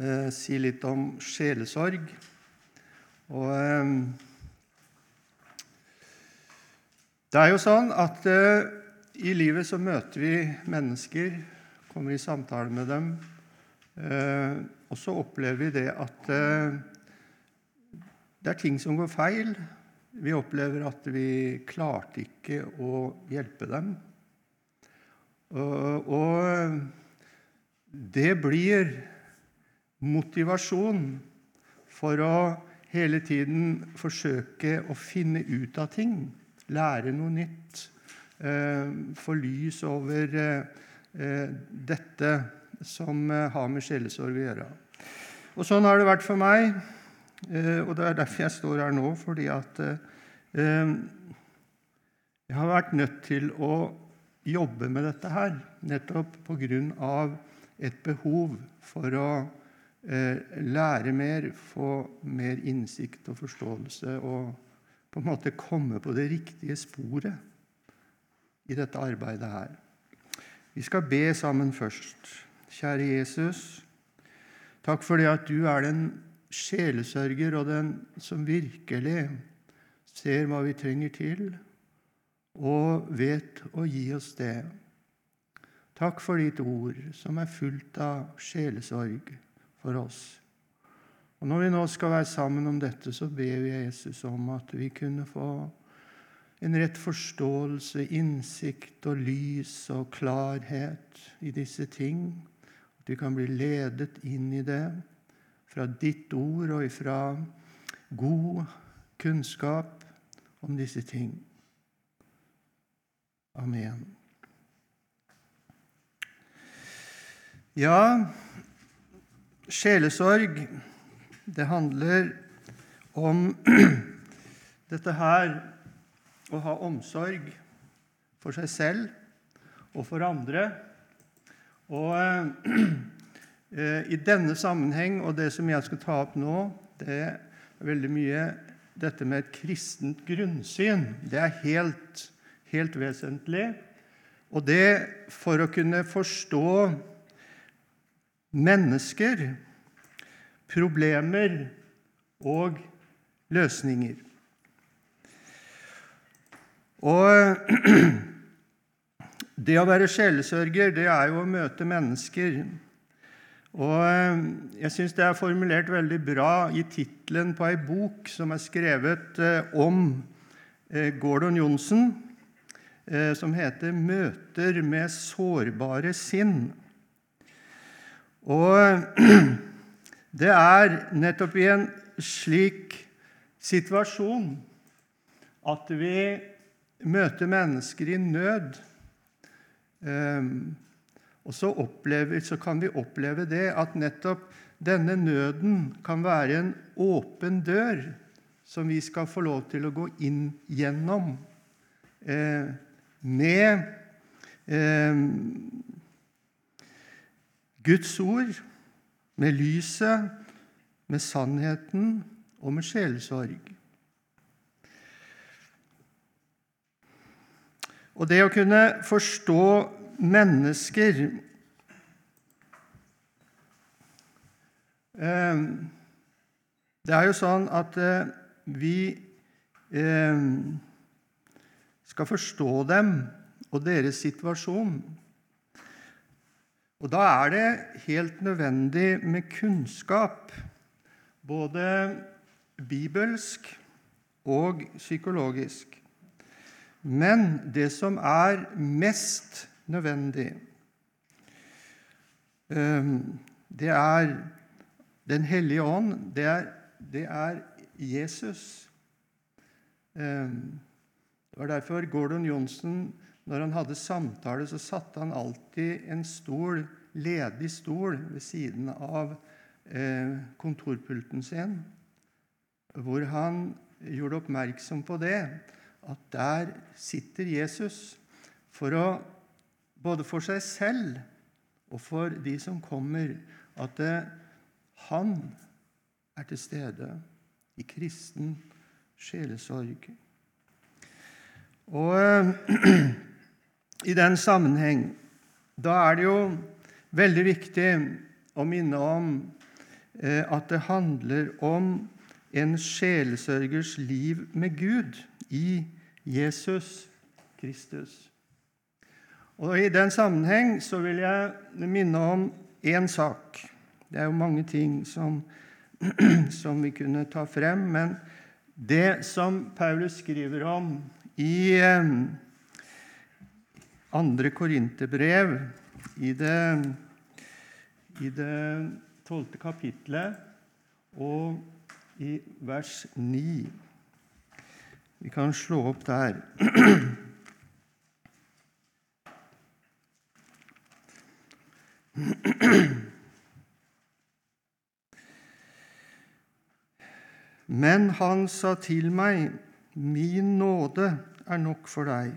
eh, si litt om sjelesorg. Og eh, Det er jo sånn at eh, i livet så møter vi mennesker, kommer i samtale med dem, eh, og så opplever vi det at eh, det er ting som går feil. Vi opplever at vi klarte ikke å hjelpe dem. Og, og det blir motivasjon for å hele tiden forsøke å finne ut av ting, lære noe nytt, eh, få lys over eh, dette som eh, har med sjelesorg å gjøre. Og Sånn har det vært for meg, og det er derfor jeg står her nå. Fordi at jeg har vært nødt til å jobbe med dette her nettopp pga. et behov for å Eh, lære mer, få mer innsikt og forståelse og på en måte komme på det riktige sporet i dette arbeidet her. Vi skal be sammen først. Kjære Jesus, takk for det at du er den sjelesørger og den som virkelig ser hva vi trenger til, og vet å gi oss det. Takk for ditt ord, som er fullt av sjelesorg for oss. Og Når vi nå skal være sammen om dette, så ber vi Jesus om at vi kunne få en rett forståelse, innsikt og lys og klarhet i disse ting. At vi kan bli ledet inn i det fra ditt ord og ifra god kunnskap om disse ting. Amen. Ja, Sjelesorg, det handler om dette her å ha omsorg for seg selv og for andre. Og eh, i denne sammenheng, og det som jeg skal ta opp nå, det er veldig mye dette med et kristent grunnsyn. Det er helt, helt vesentlig. Og det for å kunne forstå mennesker, problemer og løsninger. Og det å være sjelesørger, det er jo å møte mennesker. Og jeg syns det er formulert veldig bra i tittelen på ei bok som er skrevet eh, om eh, Gordon Johnsen, eh, som heter 'Møter med sårbare sinn'. Og det er nettopp i en slik situasjon at vi møter mennesker i nød. Ehm, og så, opplever, så kan vi oppleve det at nettopp denne nøden kan være en åpen dør som vi skal få lov til å gå inn gjennom eh, med eh, Guds ord, med lyset, med sannheten og med sjelesorg. Og det å kunne forstå mennesker eh, Det er jo sånn at eh, vi eh, skal forstå dem og deres situasjon. Og Da er det helt nødvendig med kunnskap, både bibelsk og psykologisk. Men det som er mest nødvendig, ehm, det er Den hellige ånd. Det er, det er Jesus. Ehm, det var derfor Gordon Johnson når han hadde samtale, så satte han alltid en stol, ledig stol ved siden av eh, kontorpulten sin, hvor han gjorde oppmerksom på det, at der sitter Jesus for å, både for seg selv og for de som kommer, at det, han er til stede i kristen sjelesorg. Og i den sammenheng, da er det jo veldig viktig å minne om eh, at det handler om en sjelesørgers liv med Gud i Jesus Kristus. Og I den sammenheng så vil jeg minne om én sak. Det er jo mange ting som, som vi kunne ta frem, men det som Paulus skriver om i eh, andre korinterbrev, i det, i det tolvte kapitlet og i vers 9 Vi kan slå opp der. Men han sa til meg, Min nåde er nok for deg,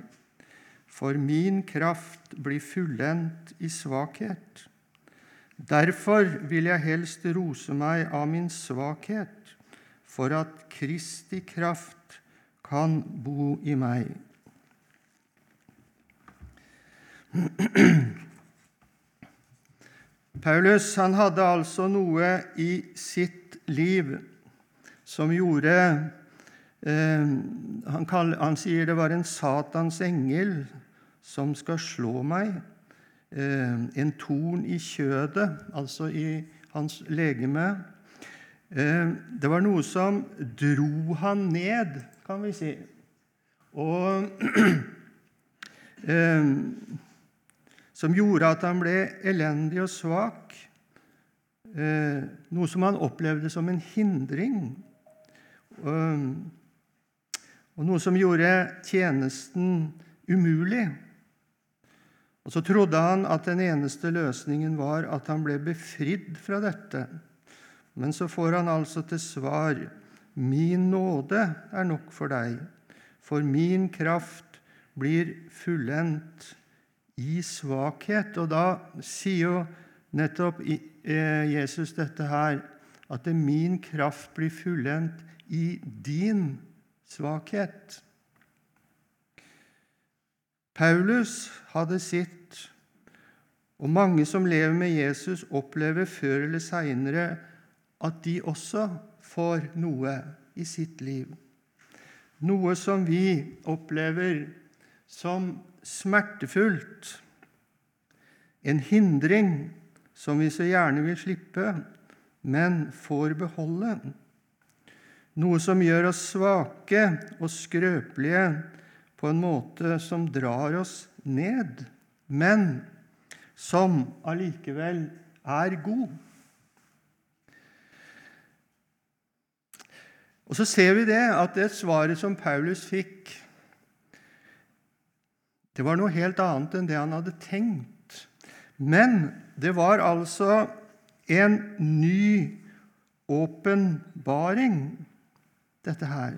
for min kraft blir fullendt i svakhet. Derfor vil jeg helst rose meg av min svakhet, for at Kristi kraft kan bo i meg. Paulus han hadde altså noe i sitt liv som gjorde eh, han, kall, han, sier det var en Satans engel som skal slå meg. Eh, en torn i kjødet, altså i hans legeme. Eh, det var noe som dro han ned, kan vi si. Og eh, som gjorde at han ble elendig og svak. Noe som han opplevde som en hindring. Og noe som gjorde tjenesten umulig. Og Så trodde han at den eneste løsningen var at han ble befridd fra dette. Men så får han altså til svar Min nåde er nok for deg, for min kraft blir fullendt i svakhet. Og da sier jo nettopp eh, Jesus dette her, at min kraft blir fullendt i din svakhet. Paulus hadde sitt, og mange som lever med Jesus, opplever før eller seinere at de også får noe i sitt liv. Noe som vi opplever som smertefullt, en hindring som vi så gjerne vil slippe, men får beholde. Noe som gjør oss svake og skrøpelige på en måte som drar oss ned, men som allikevel er god. Og Så ser vi det at det svaret som Paulus fikk det var noe helt annet enn det han hadde tenkt. Men det var altså en ny åpenbaring, dette her.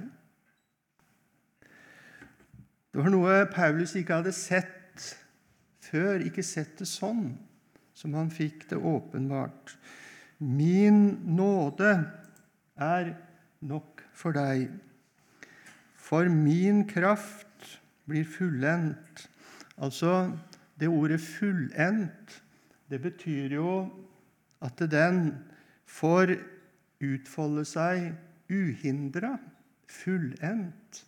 Det var noe Paulus ikke hadde sett før, ikke sett det sånn som han fikk det åpenbart. Min nåde er nok for deg, for min kraft blir fullendt. Altså, det ordet 'fullendt' det betyr jo at den får utfolde seg uhindra, fullendt,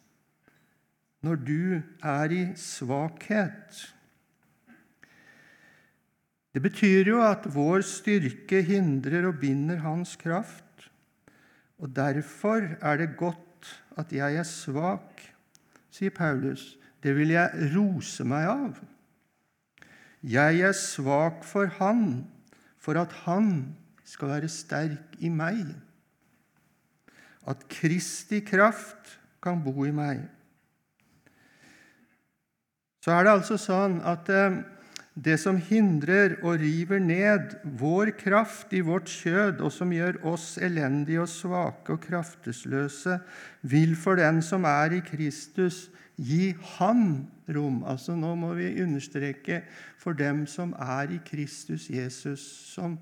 når du er i svakhet. Det betyr jo at vår styrke hindrer og binder hans kraft. Og derfor er det godt at jeg er svak, sier Paulus, det vil jeg rose meg av. Jeg er svak for Han, for at Han skal være sterk i meg. At Kristi kraft kan bo i meg. Så er det altså sånn at eh, det som hindrer og river ned vår kraft i vårt kjød, og som gjør oss elendige og svake og kraftesløse, vil for den som er i Kristus, Gi Han rom. Altså Nå må vi understreke for dem som er i Kristus Jesus. Som,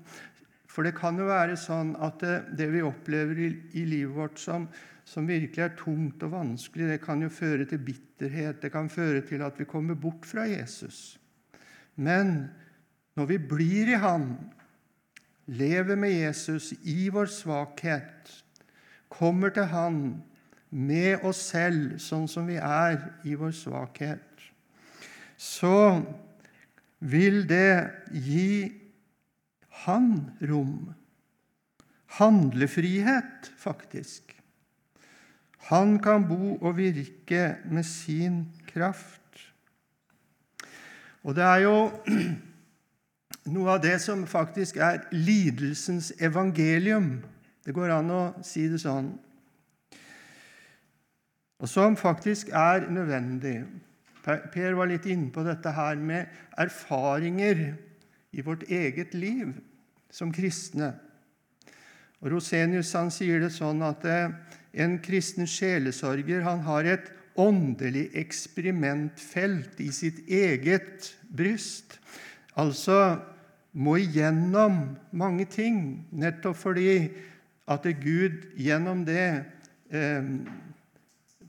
for det kan jo være sånn at det, det vi opplever i, i livet vårt som, som, virkelig er tungt og vanskelig, det kan jo føre til bitterhet. Det kan føre til at vi kommer bort fra Jesus. Men når vi blir i Han, lever med Jesus i vår svakhet, kommer til Han med oss selv sånn som vi er i vår svakhet, så vil det gi Han rom. Handlefrihet, faktisk. Han kan bo og virke med sin kraft. Og det er jo noe av det som faktisk er lidelsens evangelium. Det går an å si det sånn. Og som faktisk er nødvendig. Per var litt inne på dette her med erfaringer i vårt eget liv som kristne. Og Rosenius han sier det sånn at eh, en kristen sjelesorger han har et åndelig eksperimentfelt i sitt eget bryst. Altså må igjennom mange ting, nettopp fordi at Gud gjennom det eh,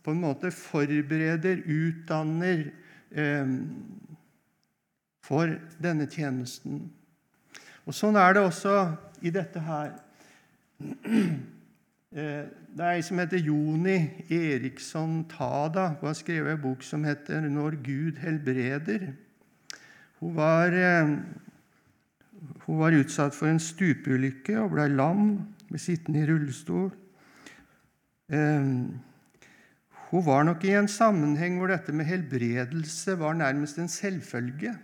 på en måte forbereder, utdanner eh, for denne tjenesten. Og Sånn er det også i dette her. Eh, det er ei som heter Joni Eriksson Tada. Hun har skrevet en bok som heter 'Når Gud helbreder'. Hun var, eh, hun var utsatt for en stupeulykke og ble lam, ble sittende i rullestol. Eh, hun var nok i en sammenheng hvor dette med helbredelse var nærmest en selvfølge.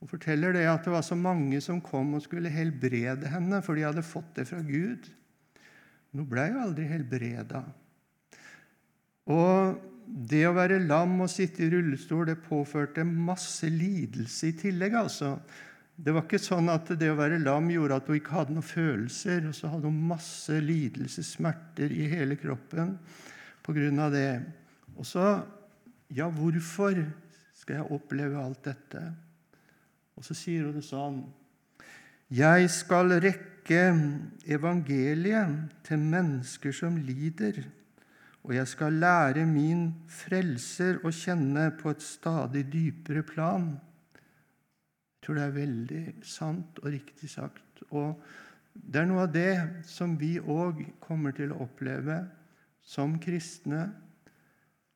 Hun forteller det at det var så mange som kom og skulle helbrede henne, for de hadde fått det fra Gud. Nå ble jo aldri helbreda. Og det å være lam og sitte i rullestol det påførte masse lidelse i tillegg. altså. Det var ikke sånn at det å være lam gjorde at hun ikke hadde noen følelser. Og så hadde hun masse lidelse, smerter i hele kroppen av det. Og så Ja, hvorfor skal jeg oppleve alt dette? Og så sier hun det sånn Jeg skal rekke evangeliet til mennesker som lider og jeg skal lære min frelser å kjenne på et stadig dypere plan. Jeg tror det er veldig sant og riktig sagt. Og det er noe av det som vi òg kommer til å oppleve som kristne,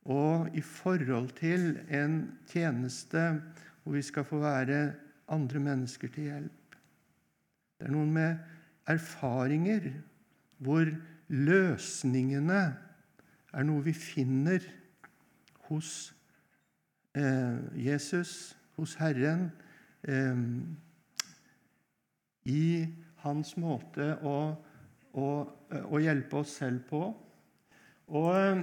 og i forhold til en tjeneste hvor vi skal få være andre mennesker til hjelp. Det er noen med erfaringer hvor løsningene er noe vi finner hos eh, Jesus, hos Herren, eh, i hans måte å, å, å, hjelpe oss selv på. Og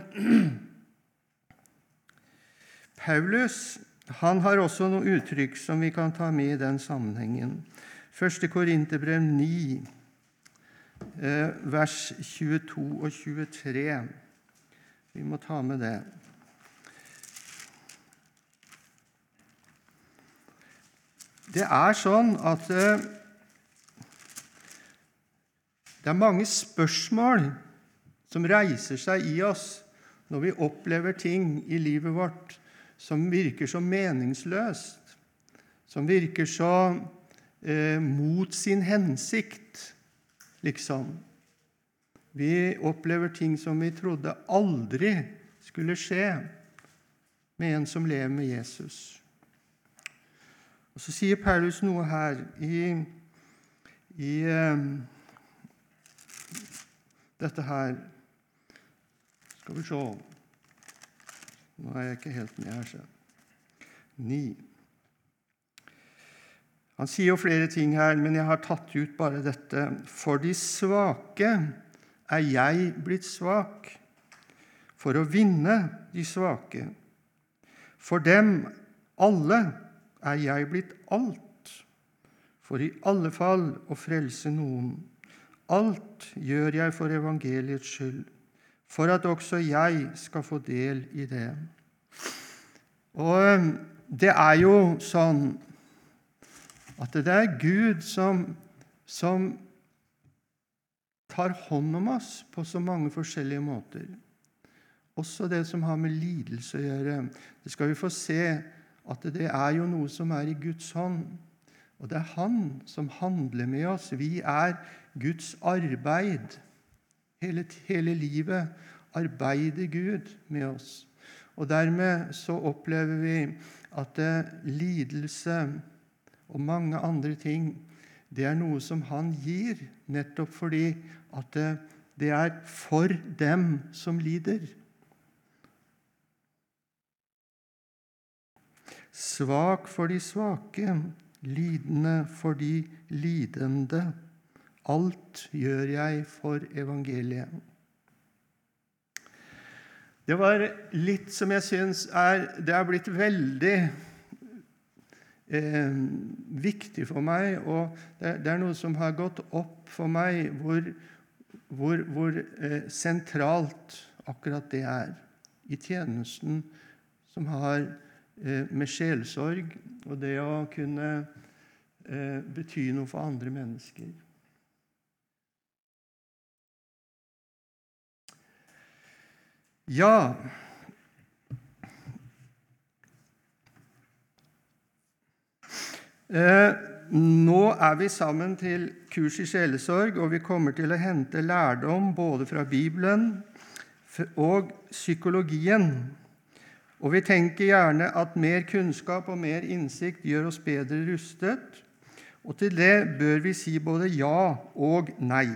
Paulus han har også noen uttrykk som vi kan ta med i den sammenhengen. 1. Korinterbrev 9, eh, vers 22 og 23. Vi må ta med det. Det er sånn at eh, det er mange spørsmål som reiser seg i oss når vi opplever ting i livet vårt som virker så meningsløst, som virker så eh, mot sin hensikt, liksom. Vi opplever ting som vi trodde aldri skulle skje med en som lever med Jesus. Og Så sier Paulus noe her i, i um, dette her Skal vi se Nå er jeg ikke helt med her. Så. Ni. Han sier jo flere ting her, men jeg har tatt ut bare dette. For de svake er jeg blitt svak, for å vinne de svake. For dem alle er jeg blitt alt, for i alle fall å frelse noen. Alt gjør jeg for evangeliets skyld, for at også jeg skal få del i det. Og det er jo sånn at det er Gud som, som tar hånd om oss på så mange forskjellige måter. Også det som har med lidelse å gjøre. Det skal vi få se at det er jo noe som er i Guds hånd. Og det er Han som handler med oss. Vi er Guds arbeid. Hele, hele livet arbeider Gud med oss. Og dermed så opplever vi at det, lidelse og mange andre ting det er noe som han gir, nettopp fordi at det, det er for dem som lider. Svak for de svake, lidende for de lidende. Alt gjør jeg for evangeliet. Det var litt som jeg syns er Det er blitt veldig eh, viktig for meg, og det, det, er noe som har gått opp for meg, hvor, hvor, hvor eh, sentralt akkurat det er i tjenesten som har eh, med sjelsorg og det å kunne eh, bety noe for andre mennesker. Ja Nå er vi sammen til kurs i sjelesorg, og vi kommer til å hente lærdom både fra Bibelen og psykologien. Og vi tenker gjerne at mer kunnskap og mer innsikt gjør oss bedre rustet. Og til det bør vi si både ja og nei.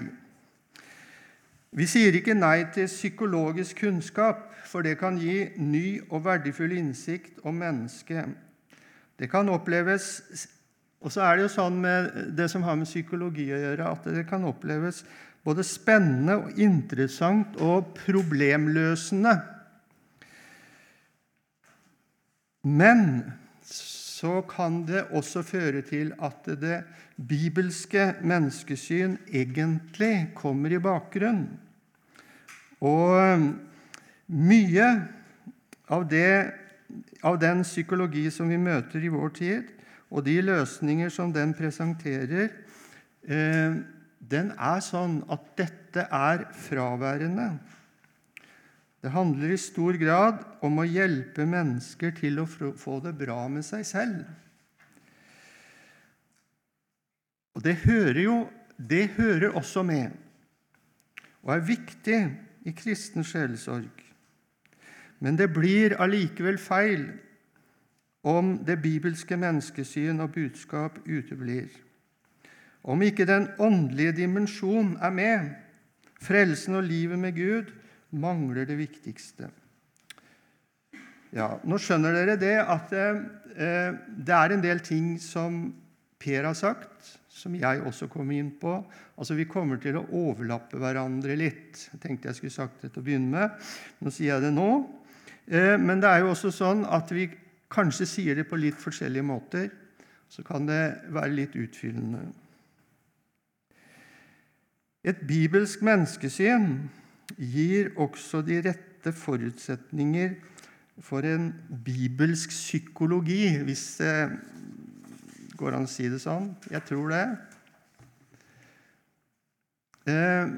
Vi sier ikke nei til psykologisk kunnskap, for det kan gi ny og verdifull innsikt om mennesket. Det kan oppleves Og så er det jo sånn med det som har med psykologi å gjøre, at det kan oppleves både spennende og interessant og problemløsende. Men så kan det også føre til at det bibelske menneskesyn egentlig kommer i bakgrunnen. Og um, mye av, det, av den psykologi som vi møter i vår tid, og de løsninger som den presenterer, eh, den er sånn at dette er fraværende. Det handler i stor grad om å hjelpe mennesker til å få det bra med seg selv. Og det hører jo det hører også med og er viktig i kristen sjelesorg. Men det blir allikevel feil om det bibelske menneskesyn og budskap uteblir. Om ikke den åndelige dimensjon er med, frelsen og livet med Gud, mangler det viktigste. Ja, Nå skjønner dere det at eh, det er en del ting som Per har sagt, som jeg også kommer inn på. Altså, Vi kommer til å overlappe hverandre litt. Jeg tenkte jeg skulle sagt det til å begynne med. Nå sier jeg det nå. Eh, men det er jo også sånn at vi kanskje sier det på litt forskjellige måter. Så kan det være litt utfyllende. Et bibelsk menneskesyn gir også de rette forutsetninger for en bibelsk psykologi, hvis det går an å si det sånn. Jeg tror det. Eh,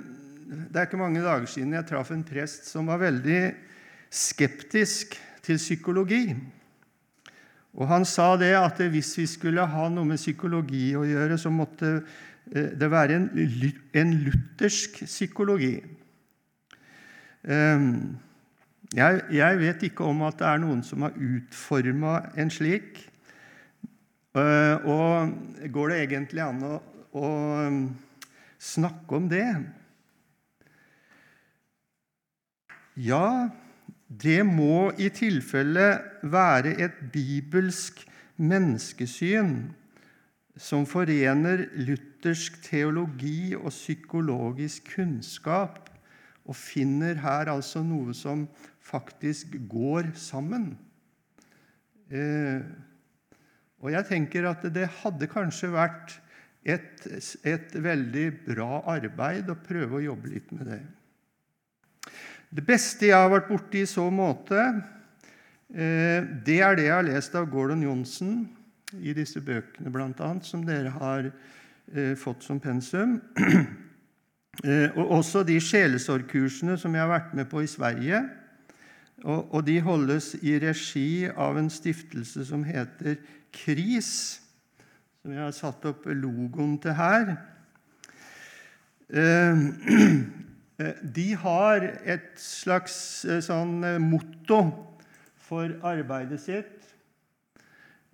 det er ikke mange dager siden jeg traff en prest som var veldig skeptisk til psykologi. Og Han sa det at hvis vi skulle ha noe med psykologi å gjøre, så måtte eh, det være en luthersk psykologi. Ehm, jeg, jeg, vet ikke om at det er noen som har utforma en slik. Eh, og går det egentlig an å, å snakke om det? Ja, det må i tilfelle være et bibelsk menneskesyn som forener luthersk teologi og psykologisk kunnskap og finner her altså noe som faktisk går sammen. Eh, og jeg tenker at det hadde kanskje vært et, et, veldig bra arbeid å prøve å jobbe litt med det. Det beste jeg har vært borti i så måte, eh, det er det jeg har lest av Gordon Johnsen i disse bøkene, bl.a., som dere har eh, fått som pensum. Eh, og også de sjelesorgkursene som jeg har vært med på i Sverige. Og de holdes i regi av en stiftelse som heter KRIS, som jeg har satt opp logoen til her. De har et slags sånn motto for arbeidet sitt.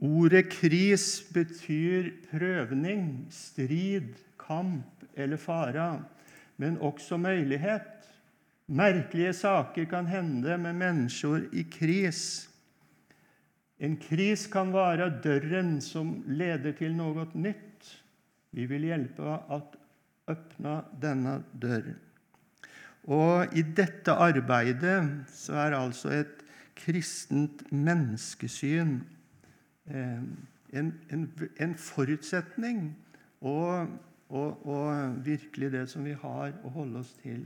Ordet kris betyr prøvning, strid, kamp eller fare, men også mulighet. Merkelige saker kan hende med mennesker i kris. En kris kan være døren som leder til noe nytt. Vi vil hjelpe å åpne denne døren. Og i dette arbeidet så er altså et kristent menneskesyn eh, en, en, en forutsetning og, og, og virkelig det som vi har å holde oss til.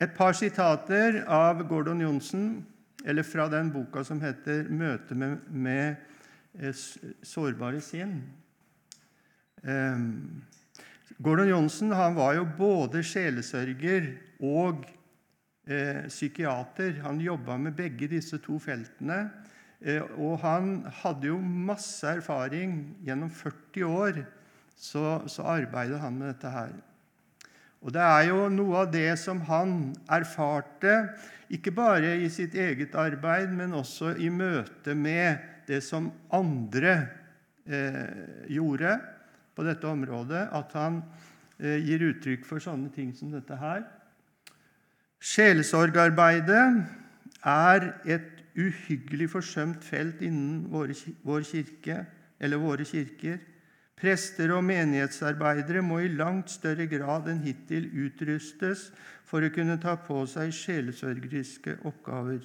Et par sitater av Gordon Johnsen, eller fra den boka som heter 'Møte med, med eh, sårbare sinn'. Um, Gordon Johnsen var jo både sjelesørger og eh, psykiater. Han jobba med begge disse to feltene. Eh, og han hadde jo masse erfaring. Gjennom 40 år så, så arbeidet han med dette her. Og det er jo noe av det som han erfarte, ikke bare i sitt eget arbeid, men også i møte med det som andre eh, gjorde på dette området, at han eh, gir uttrykk for sånne ting som dette her. Sjelesorgarbeidet er et uhyggelig forsømt felt innen våre, vår kirke, eller våre kirker. Prester og menighetsarbeidere må i langt større grad enn hittil utrustes for å kunne ta på seg sjelesørgeriske oppgaver.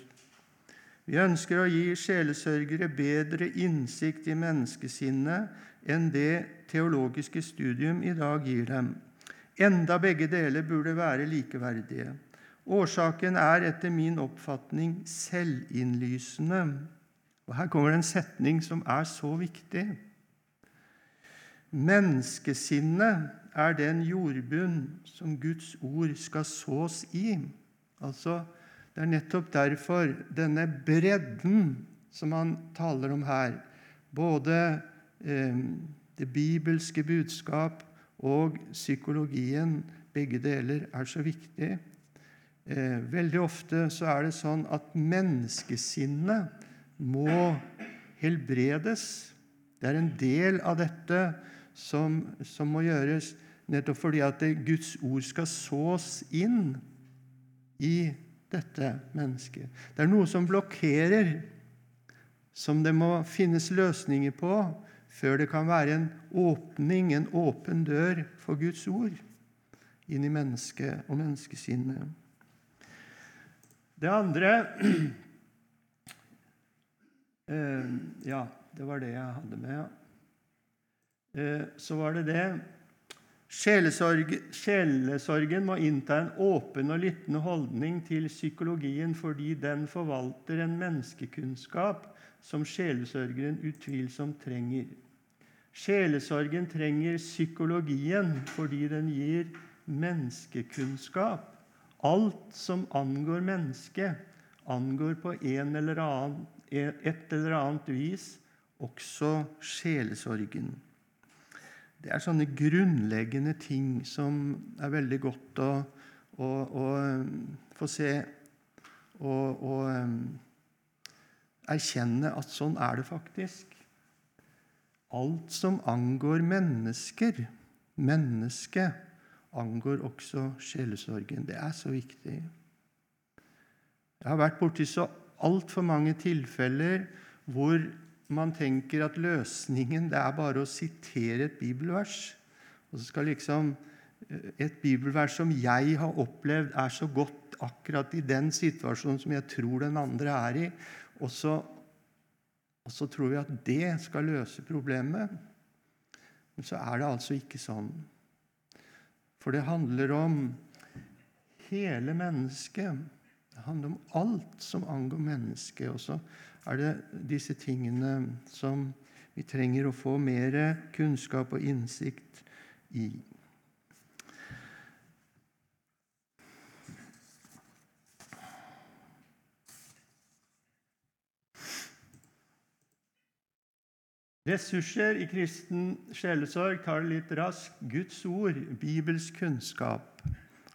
Vi ønsker å gi sjelesørgere bedre innsikt i menneskesinnet enn det teologiske studium i dag gir dem. Enda begge deler burde være likeverdige. Årsaken er etter min oppfatning selvinnlysende. Og Her kommer det en setning som er så viktig. Menneskesinnet er den jordbunn som Guds ord skal sås i. Altså, Det er nettopp derfor denne bredden som han taler om her, både det bibelske budskap og psykologien, begge deler, er så viktig. Eh, veldig ofte så er det sånn at menneskesinnet må helbredes. Det er en del av dette som, som må gjøres nettopp fordi at det, Guds ord skal sås inn i dette mennesket. Det er noe som blokkerer, som det må finnes løsninger på før det kan være en åpning, en åpen dør for Guds ord inn i mennesket og menneskesinnet. Det andre eh, Ja, det var det jeg hadde med. Eh, så var det det Sjelesorg, Sjelesorgen må innta en åpen og lyttende holdning til psykologien fordi den forvalter en menneskekunnskap som sjelesørgeren utvilsomt trenger. Sjelesorgen trenger psykologien fordi den gir menneskekunnskap. Alt som angår mennesket, angår på eller annen, et eller annet vis også sjelesorgen. Det er sånne grunnleggende ting som er veldig godt å, å, å um, få se og, og um, erkjenne at sånn er det faktisk. Alt som angår mennesker, mennesket, angår også sjelesorgen. Det er så viktig. Jeg har vært borti så altfor mange tilfeller hvor man tenker at løsningen det er bare å sitere et bibelvers. Og så skal liksom eh, et bibelvers som jeg har opplevd er så godt akkurat i den situasjonen som jeg tror den andre er i, og så, og så tror vi at det skal løse problemet. Men så er det altså ikke sånn. For det handler om hele mennesket. Det handler om alt som angår mennesket. Og så er det disse tingene som vi trenger å få mer kunnskap og innsikt i. Ressurser i kristen sjelesorg tar det litt raskt. Guds ord, Bibels kunnskap.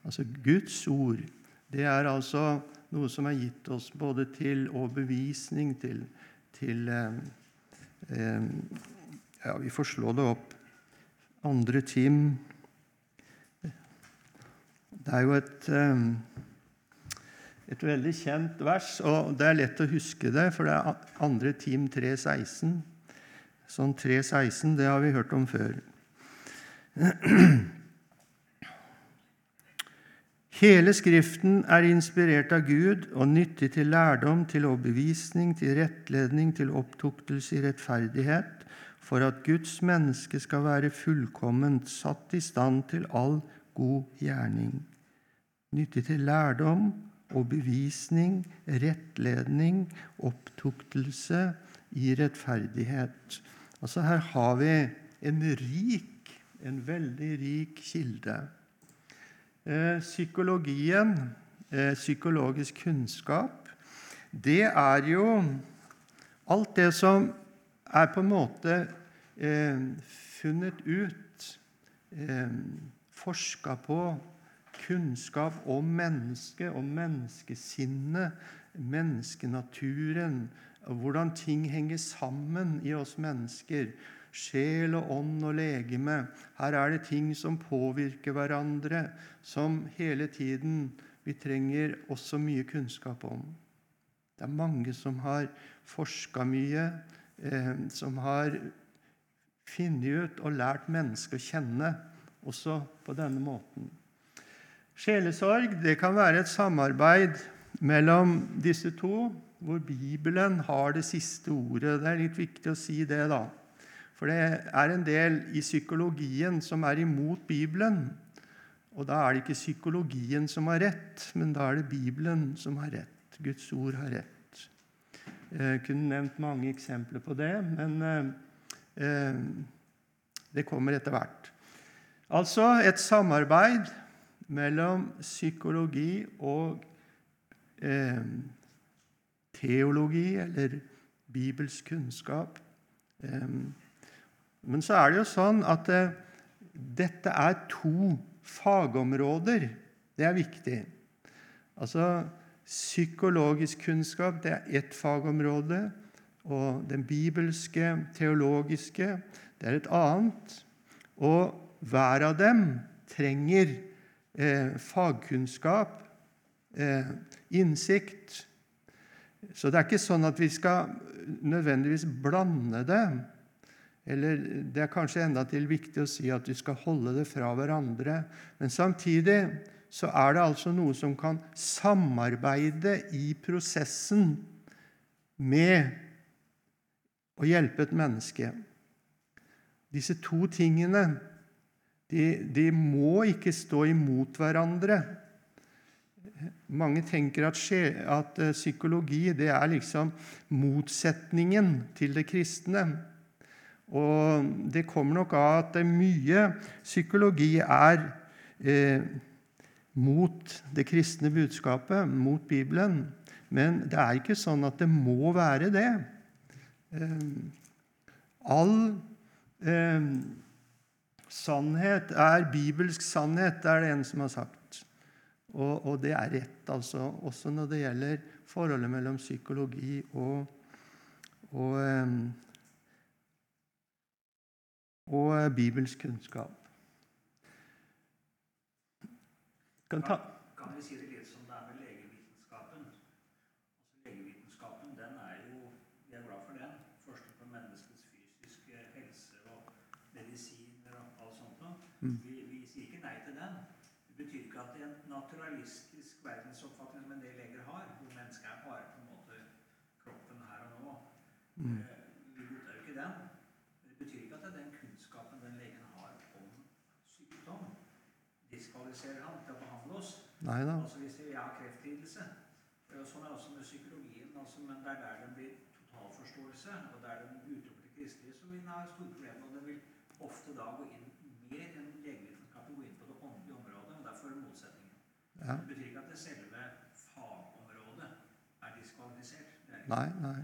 Altså Guds ord. Det er altså noe som er gitt oss både til overbevisning, til, til eh, eh, Ja, vi får slå det opp. Andre Tim Det er jo et eh, et veldig kjent vers, og det er lett å huske det, for det er andre Tim 3,16. Sånn 3,16, det har vi hørt om før. Hele Skriften er inspirert av Gud og nyttig til lærdom, til overbevisning, til rettledning, til opptuktelse i rettferdighet, for at Guds menneske skal være fullkomment, satt i stand til all god gjerning. Nyttig til lærdom, overbevisning, rettledning, opptuktelse i rettferdighet. Altså Her har vi en rik, en veldig rik kilde. Eh, psykologien, eh, psykologisk kunnskap, det er jo alt det som er på en måte eh, funnet ut, forska på, kunnskap om mennesket, om menneskesinnet, menneskenaturen, hvordan ting henger sammen i oss mennesker. Sjel og ånd og legeme. Her er det ting som påvirker hverandre, som hele tiden vi trenger også mye kunnskap om. Det er mange som har forska mye, eh, som har funnet ut og lært mennesket å kjenne, også på denne måten. Sjelesorg det kan være et samarbeid mellom disse to, hvor Bibelen har det siste ordet. Det er litt viktig å si det, da. For det er en del i psykologien som er imot Bibelen. Og da er det ikke psykologien som har rett, men da er det Bibelen som har rett. Guds ord har rett. Jeg kunne nevnt mange eksempler på det, men eh, eh det kommer etter hvert. Altså et samarbeid mellom psykologi og eh, teologi, eller bibelsk kunnskap. Men så er det jo sånn at eh, dette er to fagområder. Det er viktig. Altså, Psykologisk kunnskap det er ett fagområde, og den bibelske, teologiske, det er et annet. Og hver av dem trenger eh, fagkunnskap, eh, innsikt. Så det er ikke sånn at vi skal nødvendigvis blande det. Eller det er kanskje endatil viktig å si at vi skal holde det fra hverandre. Men samtidig så er det altså noe som kan samarbeide i prosessen med å hjelpe et menneske. Disse to tingene de, de må ikke stå imot hverandre. Mange tenker at, at eh, psykologi det er liksom motsetningen til det kristne. Og det kommer nok av at mye psykologi er eh, mot det kristne budskapet, mot Bibelen. Men det er ikke sånn at det må være det. Eh, all eh, sannhet er bibelsk sannhet, er det en som har sagt. Og, og det er rett, altså, også når det gjelder forholdet mellom psykologi og, og og eh, bibelsk kunnskap. Kan, ta... kan vi si det litt som det er med legevitenskapen? Altså, legevitenskapen den er jo, Vi er glad for den. Forsker på menneskets fysiske helse og medisiner og alt sånt noe. Mm. Vi, vi, sier ikke nei til den. Det betyr ikke at det er en naturalistisk verdensoppfatning som en del leger har, hvor mennesket er bare på en måte kroppen her og nå. Mm. Vi godtar jo ikke den. Det betyr ikke at det er den diskvalifiserer han til å behandle oss. Nei da. Altså Hvis vi har kreftlidelse. Sånn er også med psykologien. Altså, men det er der den blir totalforståelse, og der den utelukker det kristelige, som vil den ha store problemer. Og den vil ofte da gå inn mer enn legevitenskapen gå inn på det åndelige området. og Derfor motsetningen. Ja. Det betyr ikke at det selve fagområdet er diskvalifisert. nei, nei.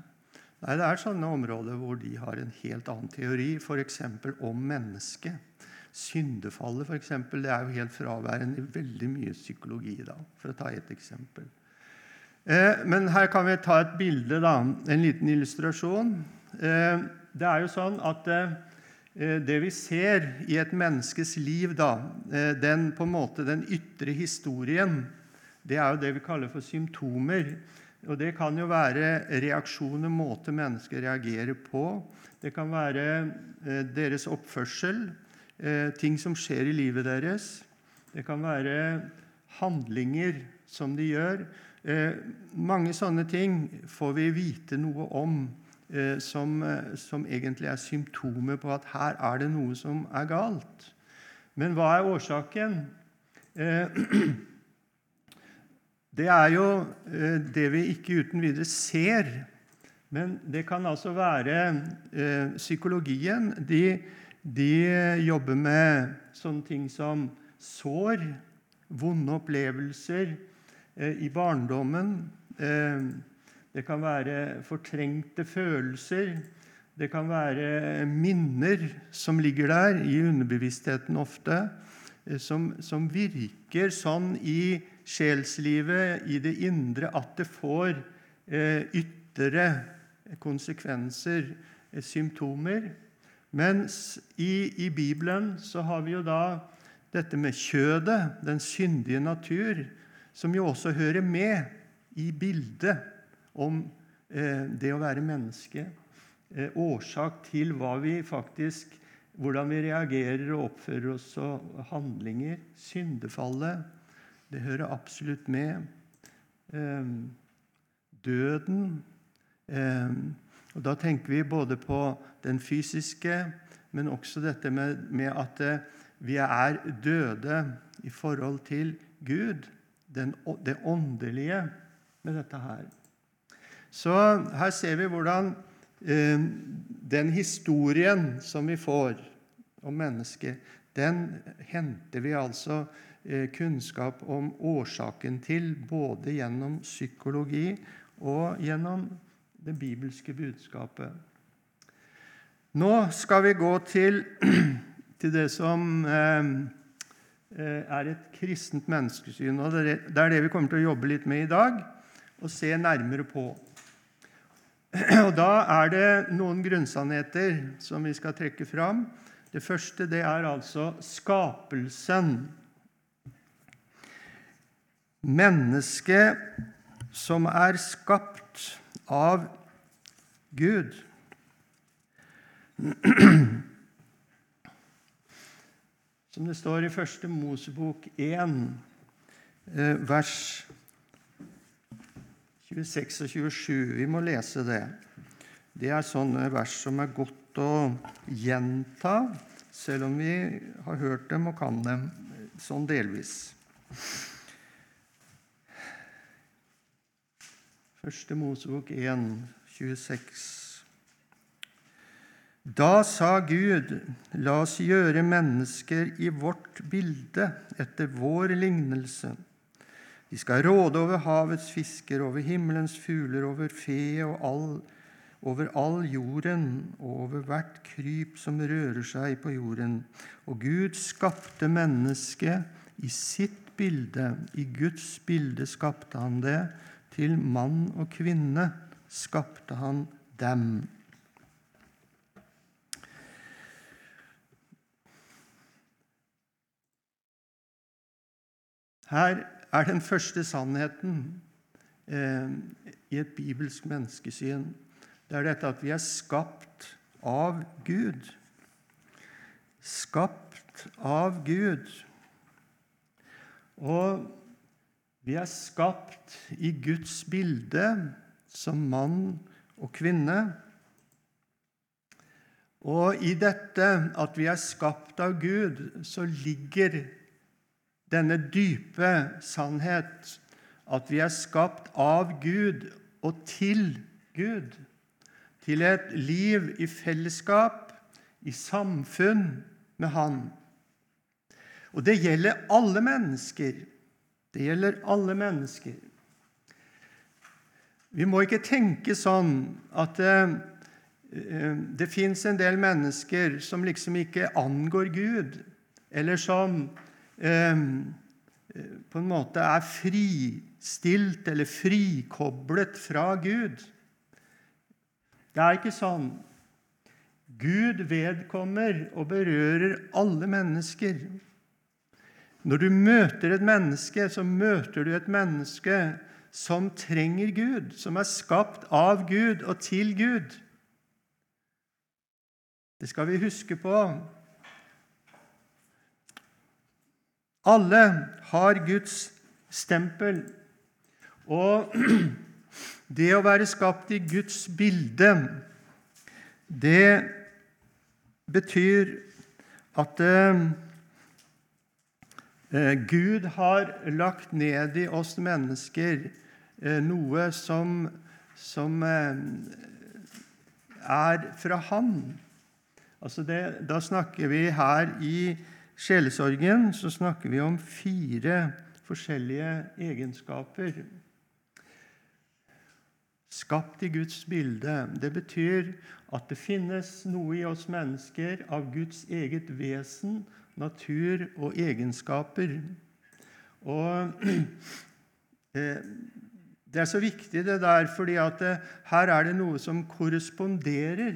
Nei, Det er sånne områder hvor de har en helt annen teori, f.eks. om mennesket. Syndefallet for eksempel, det er jo helt fraværende i veldig mye psykologi. da, For å ta et eksempel. Eh, men her kan vi ta et bilde, da, en liten illustrasjon. Eh, det er jo sånn at eh, det vi ser i et menneskes liv, da, eh, den, på en måte, den ytre historien, det er jo det vi kaller for symptomer. Og Det kan jo være reaksjoner, måter mennesker reagerer på. Det kan være eh, deres oppførsel, eh, ting som skjer i livet deres. Det kan være handlinger som de gjør. Eh, mange sånne ting får vi vite noe om som, som egentlig er symptomer på at her er det noe som er galt. Men hva er årsaken? Det er jo eh, det vi ikke uten videre ser. Men det kan altså være eh, Psykologien de, de, jobber med sånne ting som sår, vonde opplevelser eh, i barndommen. Det kan være fortrengte følelser. Det kan være minner som ligger der i underbevisstheten ofte, som, som virker sånn i sjelslivet, i det indre, at det får eh, ytre konsekvenser, eh, symptomer. Mens i, i, Bibelen så har vi jo da dette med kjødet, den syndige natur, som jo også hører med i bildet om eh, det å være menneske. Eh, årsak til hva vi faktisk hvordan vi reagerer og oppfører oss og handlinger. Syndefallet det hører absolutt med. Ehm, døden ehm, og Da tenker vi både på den fysiske, men også dette med, med at eh, vi er døde i forhold til Gud, den, det åndelige med dette her. Så her ser vi hvordan eh, den historien som vi får om mennesket, den henter vi altså kunnskap om årsaken til, både gjennom psykologi og gjennom det bibelske budskapet. Nå skal vi gå til, til det som eh, eh, er et kristent menneskesyn. og Det er det vi kommer til å jobbe litt med i dag og se nærmere på. Og Da er det noen grunnsannheter som vi skal trekke fram. Det første det er altså skapelsen Mennesket som er skapt av Gud. Som det står i Første Mosebok 1, eh, vers 26 og 27. Vi må lese det. Det er sånne vers som er godt å gjenta, selv om vi har hørt dem og kan dem sånn delvis. Første Mosebok 1, 26. Da sa Gud, la oss gjøre mennesker i vårt bilde, etter vår lignelse. De skal råde over havets fisker, over himmelens fugler, over fe og all, over all jorden og over hvert kryp som rører seg på jorden. Og Gud skapte mennesket i sitt bilde. I Guds bilde skapte han det. Til mann og kvinne skapte han dem. Her er den første sannheten eh, i et bibelsk menneskesyn. Det er dette at vi er skapt av Gud. Skapt av Gud. Og vi er skapt i Guds bilde som mann og kvinne. Og i dette at vi er skapt av Gud, så ligger denne dype sannhet at vi er skapt av Gud og til Gud. Til et liv i fellesskap, i samfunn med Han. Og det gjelder alle mennesker. Det gjelder alle mennesker. Vi må ikke tenke sånn at eh, eh det fins en del mennesker som liksom ikke angår Gud, eller som eh, på en måte er fristilt eller frikoblet fra Gud. Det er ikke sånn. Gud vedkommer og berører alle mennesker. Når du møter et menneske, så møter du et menneske som trenger Gud, som er skapt av Gud og til Gud. Det skal vi huske på. Alle har Guds stempel. Og det å være skapt i Guds bilde, det betyr at eh, Gud har lagt ned i oss mennesker eh, noe som, som eh, er fra Han. Altså det, da snakker vi her i sjelesorgen så snakker vi om fire forskjellige egenskaper. Skapt i Guds bilde. Det betyr at det finnes noe i oss mennesker av Guds eget vesen, natur og egenskaper. Og eh, Det er så viktig det der, fordi at eh, her er det noe som korresponderer,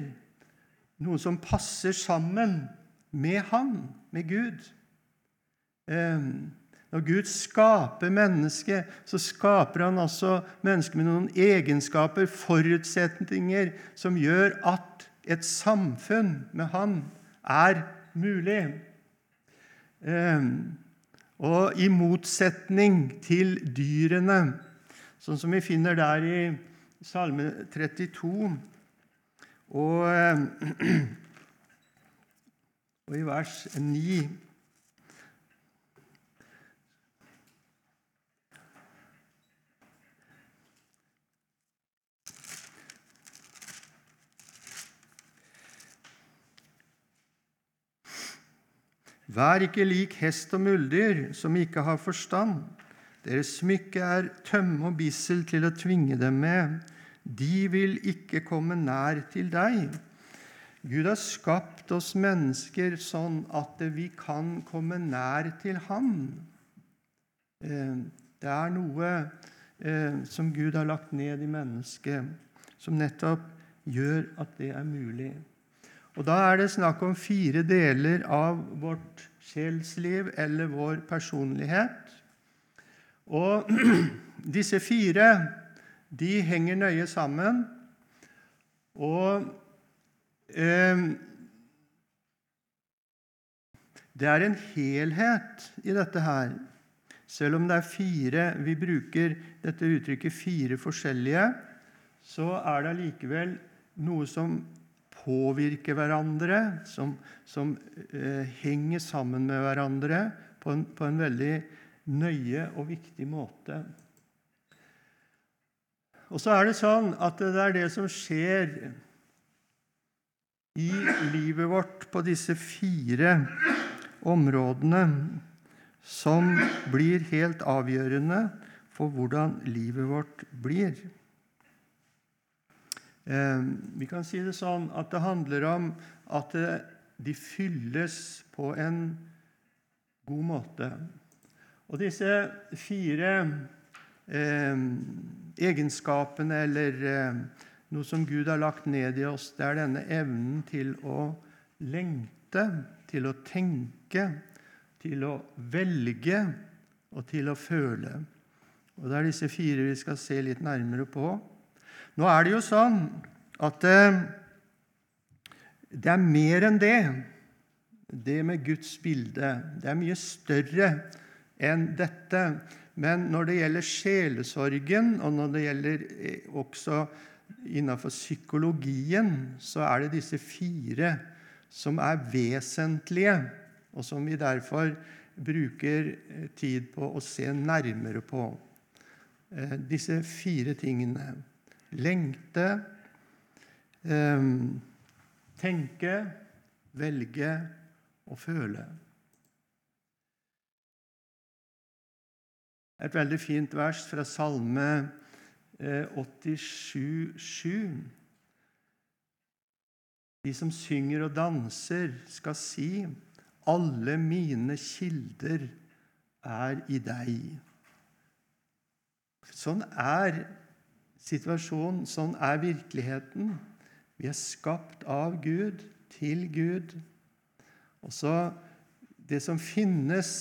noe som passer sammen med Han, med Gud. Um, når Gud skaper mennesket, så skaper han også mennesket med noen egenskaper, forutsetninger, som gjør at et samfunn med han er mulig. Og i motsetning til dyrene, sånn som vi finner der i Salme 32 og, og i vers 9 Vær ikke lik hest og muldyr, som ikke har forstand. Deres smykke er tømme og bissel til å tvinge dem med. De vil ikke komme nær til deg. Gud har skapt oss mennesker sånn at vi kan komme nær til Han. Eh, det er noe eh, som Gud har lagt ned i mennesket, som nettopp gjør at det er mulig. Og Da er det snakk om fire deler av vårt sjelsliv eller vår personlighet. Og disse fire de henger nøye sammen. Og eh, det er en helhet i dette her. Selv om det er fire Vi bruker dette uttrykket 'fire forskjellige', så er det allikevel noe som påvirker hverandre, som, som eh, henger sammen med hverandre på en, på en, veldig nøye og viktig måte. Og så er det sånn at det er det som skjer i livet vårt på disse fire områdene, som blir helt avgjørende for hvordan livet vårt blir. Eh, vi kan si det sånn at det handler om at de fylles på en god måte. Og disse fire eh, egenskapene, eller eh, noe som Gud har lagt ned i oss, det er denne evnen til å lengte, til å tenke, til å velge og til å føle. Og Det er disse fire vi skal se litt nærmere på. Nå er det jo sånn at eh, det er mer enn det. Det med Guds bilde. Det er mye større enn dette. Men når det gjelder sjelesorgen, og når det gjelder eh, også innenfor psykologien, så er det disse fire som er vesentlige, og som vi derfor bruker eh, tid på å se nærmere på. Disse fire tingene lengte, ehm, tenke, velge og føle. Et veldig fint vers fra Salme 87,7 De som synger og danser, skal si alle mine kilder er i deg. Sånn er situasjonen, sånn er virkeligheten. Vi er skapt av Gud, til Gud. Og så det som finnes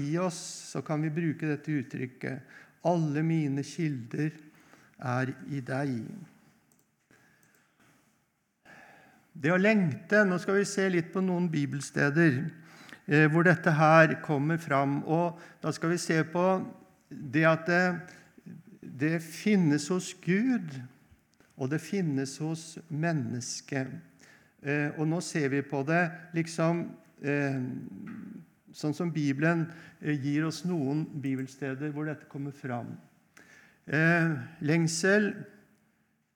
i oss, så kan vi bruke dette uttrykket Alle mine kilder er i deg. Det å lengte Nå skal vi se litt på noen bibelsteder eh, hvor dette her kommer fram. Og da skal vi se på det at det, finnes hos Gud, og det finnes hos mennesket. Eh, og nå ser vi på det liksom eh, sånn som Bibelen eh, gir oss noen bibelsteder hvor dette kommer fram. Lengsel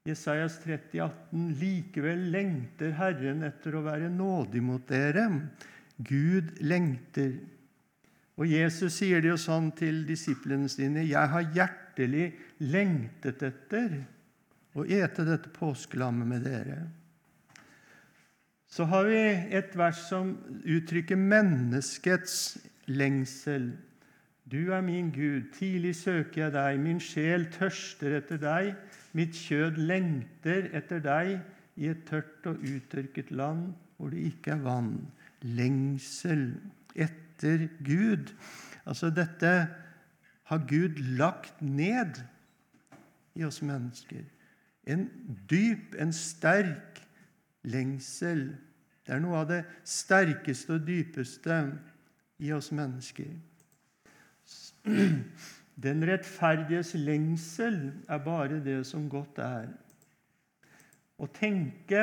Jesajas 30, 18. Likevel lengter Herren etter å være nådig mot dere. Gud lengter. Og Jesus sier det jo sånn til disiplene sine.: Jeg har hjertelig lengtet etter å ete dette påskelammet med dere. Så har vi et vers som uttrykker menneskets lengsel. Du er min Gud, tidlig søker jeg deg, min sjel tørster etter deg, mitt kjød lengter etter deg i et tørt og uttørket land hvor det ikke er vann. Lengsel etter Gud. Altså dette har Gud lagt ned i oss mennesker. En dyp, en sterk lengsel. Det er noe av det sterkeste og dypeste i oss mennesker. Den rettferdiges lengsel er bare det som godt er. Å tenke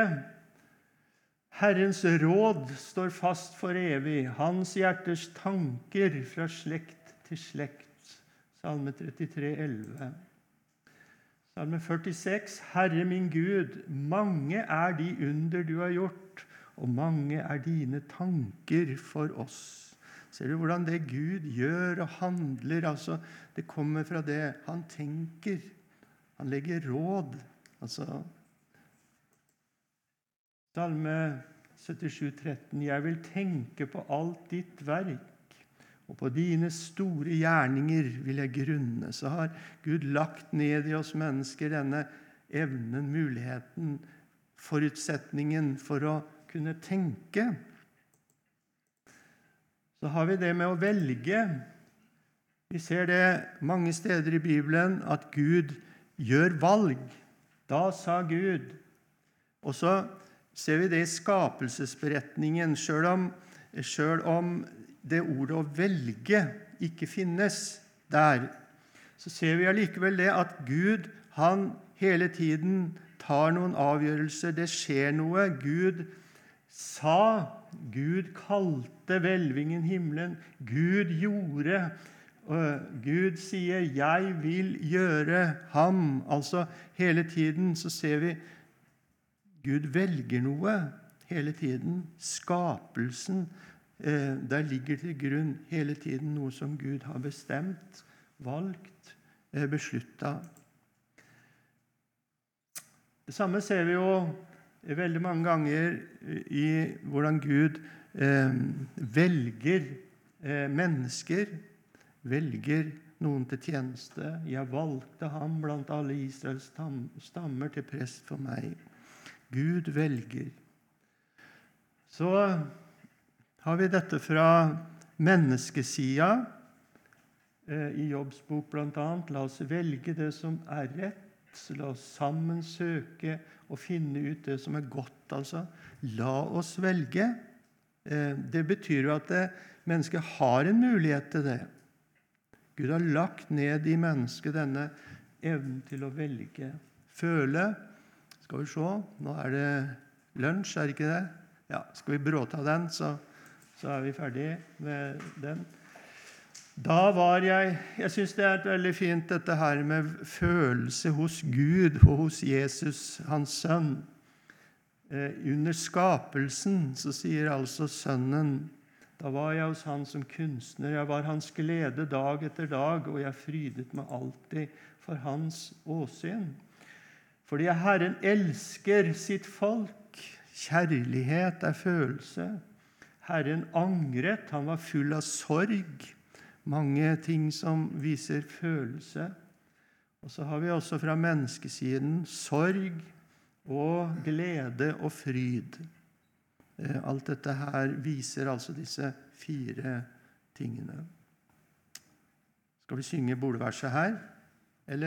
Herrens råd står fast for evig, hans hjerters tanker fra slekt til slekt. Salme 33, 11. Salme 46. Herre min Gud, mange er de under du har gjort, og mange er dine tanker for oss. Ser du hvordan det Gud gjør og handler? altså Det kommer fra det han tenker. Han legger råd. altså Salme 77, 13. Jeg vil tenke på alt ditt verk, og på dine store gjerninger vil jeg grunne. Så har Gud lagt ned i oss mennesker denne evnen, muligheten, forutsetningen for å kunne tenke så har vi det med å velge. Vi ser det mange steder i Bibelen at Gud gjør valg. Da sa Gud. Og så ser vi det i skapelsesberetningen, sjøl om, selv om det ordet 'å velge' ikke finnes der. Så ser vi allikevel det at Gud han hele tiden tar noen avgjørelser. Det skjer noe. Gud sa, Gud kalte hvelvingen himmelen, Gud gjorde Gud sier 'jeg vil gjøre ham'. Altså Hele tiden så ser vi Gud velger noe. Hele tiden. Skapelsen. Eh, der ligger til grunn hele tiden noe som Gud har bestemt, valgt, eh, beslutta. Det samme ser vi jo veldig mange ganger i hvordan Gud eh, velger mennesker, velger noen til tjeneste. 'Jeg valgte ham blant alle Israels stammer til prest for meg.' Gud velger. Så har vi dette fra menneskesida eh, i Jobbs bok bl.a. La oss velge det som er rett. La oss sammen søke og finne ut det som er godt. altså. La oss velge. Eh, det betyr jo at mennesket har en mulighet til det. Gud har lagt ned i mennesket denne evnen til å velge. Føle Skal vi se Nå er det lunsj, er det ikke det? Ja, Skal vi bråta den, så, så er vi ferdig med den. Da var jeg Jeg syns det er veldig fint, dette her med følelse hos Gud og hos Jesus, hans sønn. Eh, under skapelsen så sier altså Sønnen Da var jeg hos han som kunstner, jeg var hans glede dag etter dag, og jeg frydet meg alltid for hans åsyn. Fordi Herren elsker sitt folk. Kjærlighet er følelse. Herren angret, han var full av sorg. Mange ting som viser følelse. Og så har vi også fra menneskesiden sorg og glede og fryd. Eh, alt dette her viser altså disse fire tingene. Skal vi synge boligverset her?